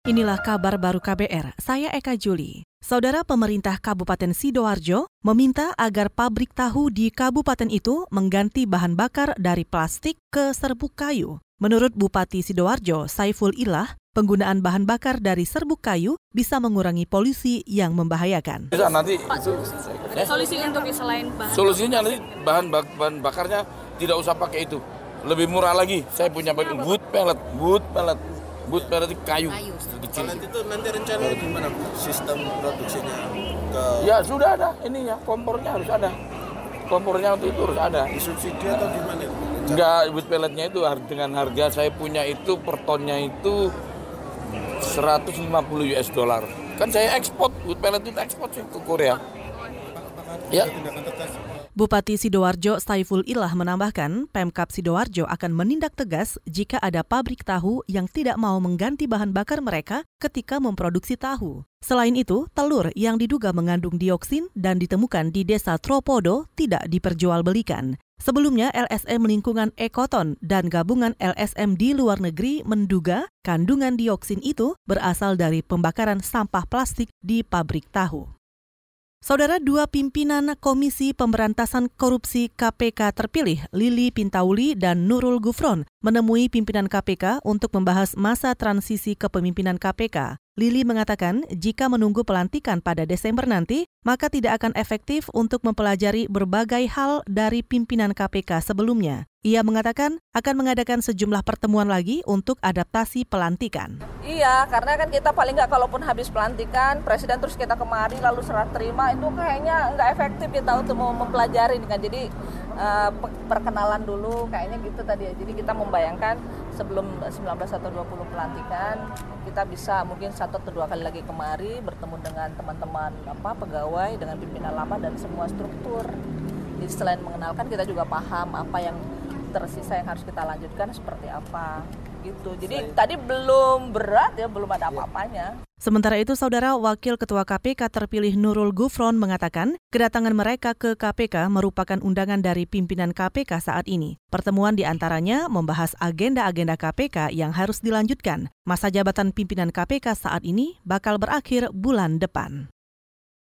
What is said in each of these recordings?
Inilah kabar baru KBR, saya Eka Juli. Saudara pemerintah Kabupaten Sidoarjo meminta agar pabrik tahu di kabupaten itu mengganti bahan bakar dari plastik ke serbuk kayu. Menurut Bupati Sidoarjo, Saiful Ilah, penggunaan bahan bakar dari serbuk kayu bisa mengurangi polusi yang membahayakan. Bisa nanti Pak, solusi untuk selain bahan solusinya nanti bahan bak- bahan bakarnya tidak usah pakai itu. Lebih murah lagi. Saya punya wood pellet, wood pellet. Wood pellet itu kayu. Kecil. Nanti itu nanti rencana gimana sistem produksinya ke Ya sudah ada ini ya, kompornya harus ada. Kompornya untuk itu harus ada. disubsidi atau gimana? itu? Enggak, wood pelletnya itu dengan harga saya punya itu per tonnya itu 150 US dollar. Kan saya ekspor, wood pellet itu ekspor sih ke Korea. Ya, Tindakan tegas. Bupati Sidoarjo Saiful Ilah menambahkan, Pemkap Sidoarjo akan menindak tegas jika ada pabrik tahu yang tidak mau mengganti bahan bakar mereka ketika memproduksi tahu. Selain itu, telur yang diduga mengandung dioksin dan ditemukan di desa Tropodo tidak diperjualbelikan. Sebelumnya, LSM Lingkungan Ekoton dan gabungan LSM di luar negeri menduga kandungan dioksin itu berasal dari pembakaran sampah plastik di pabrik tahu. Saudara dua pimpinan Komisi Pemberantasan Korupsi KPK terpilih, Lili Pintauli dan Nurul Gufron, menemui pimpinan KPK untuk membahas masa transisi kepemimpinan KPK. Lili mengatakan jika menunggu pelantikan pada Desember nanti, maka tidak akan efektif untuk mempelajari berbagai hal dari pimpinan KPK sebelumnya. Ia mengatakan akan mengadakan sejumlah pertemuan lagi untuk adaptasi pelantikan. Iya, karena kan kita paling nggak kalaupun habis pelantikan, presiden terus kita kemari lalu serah terima itu kayaknya nggak efektif kita untuk mau mempelajari kan. Jadi pe- perkenalan dulu kayaknya gitu tadi ya. Jadi kita membayangkan sebelum 19 atau 20 pelantikan kita bisa mungkin satu atau dua kali lagi kemari bertemu dengan teman-teman apa pegawai dengan pimpinan lama dan semua struktur. Jadi selain mengenalkan kita juga paham apa yang tersisa yang harus kita lanjutkan seperti apa gitu. Jadi tadi belum berat ya, belum ada apa-apanya. Sementara itu, Saudara Wakil Ketua KPK terpilih Nurul Gufron mengatakan kedatangan mereka ke KPK merupakan undangan dari pimpinan KPK saat ini. Pertemuan di antaranya membahas agenda-agenda KPK yang harus dilanjutkan. Masa jabatan pimpinan KPK saat ini bakal berakhir bulan depan.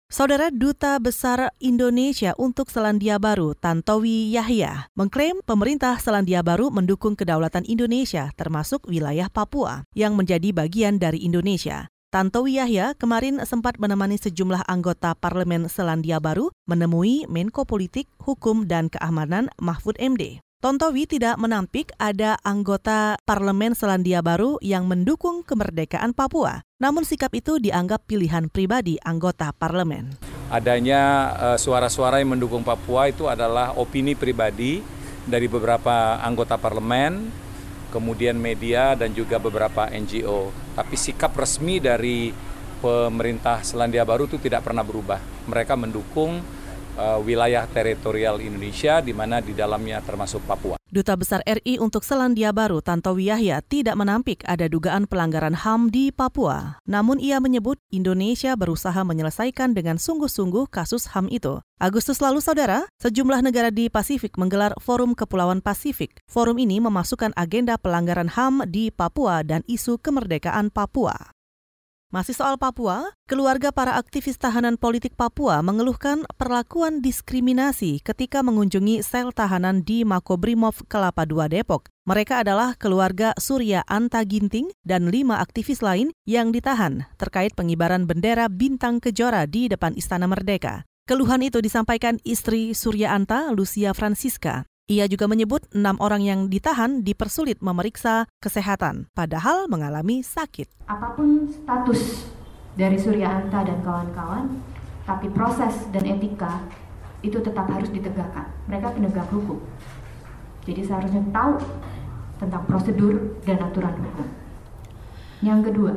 Saudara Duta Besar Indonesia untuk Selandia Baru, Tantowi Yahya, mengklaim pemerintah Selandia Baru mendukung kedaulatan Indonesia, termasuk wilayah Papua, yang menjadi bagian dari Indonesia. Tantowi Yahya kemarin sempat menemani sejumlah anggota Parlemen Selandia Baru menemui Menko Politik, Hukum, dan Keamanan Mahfud MD. Tontowi tidak menampik ada anggota Parlemen Selandia Baru yang mendukung kemerdekaan Papua. Namun sikap itu dianggap pilihan pribadi anggota parlemen. adanya eh, suara-suara yang mendukung Papua itu adalah opini pribadi dari beberapa anggota parlemen, kemudian media dan juga beberapa NGO. Tapi sikap resmi dari pemerintah Selandia Baru itu tidak pernah berubah. Mereka mendukung eh, wilayah teritorial Indonesia di mana di dalamnya termasuk Papua. Duta Besar RI untuk Selandia Baru Tantowi Yahya tidak menampik ada dugaan pelanggaran HAM di Papua. Namun ia menyebut Indonesia berusaha menyelesaikan dengan sungguh-sungguh kasus HAM itu. Agustus lalu, saudara, sejumlah negara di Pasifik menggelar Forum Kepulauan Pasifik. Forum ini memasukkan agenda pelanggaran HAM di Papua dan isu kemerdekaan Papua. Masih soal Papua, keluarga para aktivis tahanan politik Papua mengeluhkan perlakuan diskriminasi ketika mengunjungi sel tahanan di Makobrimob Kelapa II Depok. Mereka adalah keluarga Surya Anta Ginting dan lima aktivis lain yang ditahan terkait pengibaran bendera bintang kejora di depan Istana Merdeka. Keluhan itu disampaikan istri Surya Anta, Lucia Francisca. Ia juga menyebut enam orang yang ditahan dipersulit memeriksa kesehatan, padahal mengalami sakit. apa pun status dari Surya Anta dan kawan-kawan, tapi proses dan etika itu tetap harus ditegakkan. Mereka penegak hukum. Jadi seharusnya tahu tentang prosedur dan aturan hukum. Yang kedua,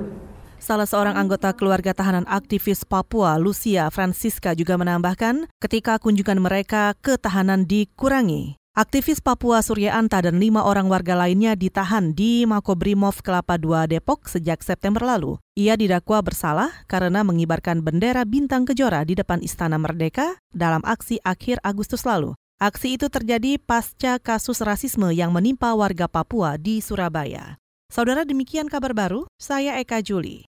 Salah seorang anggota keluarga tahanan aktivis Papua, Lucia Francisca juga menambahkan, ketika kunjungan mereka ke tahanan dikurangi. Aktivis Papua Surya Anta dan lima orang warga lainnya ditahan di Makobrimob Kelapa II Depok sejak September lalu. Ia didakwa bersalah karena mengibarkan bendera bintang kejora di depan Istana Merdeka dalam aksi akhir Agustus lalu. Aksi itu terjadi pasca kasus rasisme yang menimpa warga Papua di Surabaya. Saudara demikian kabar baru, saya Eka Juli.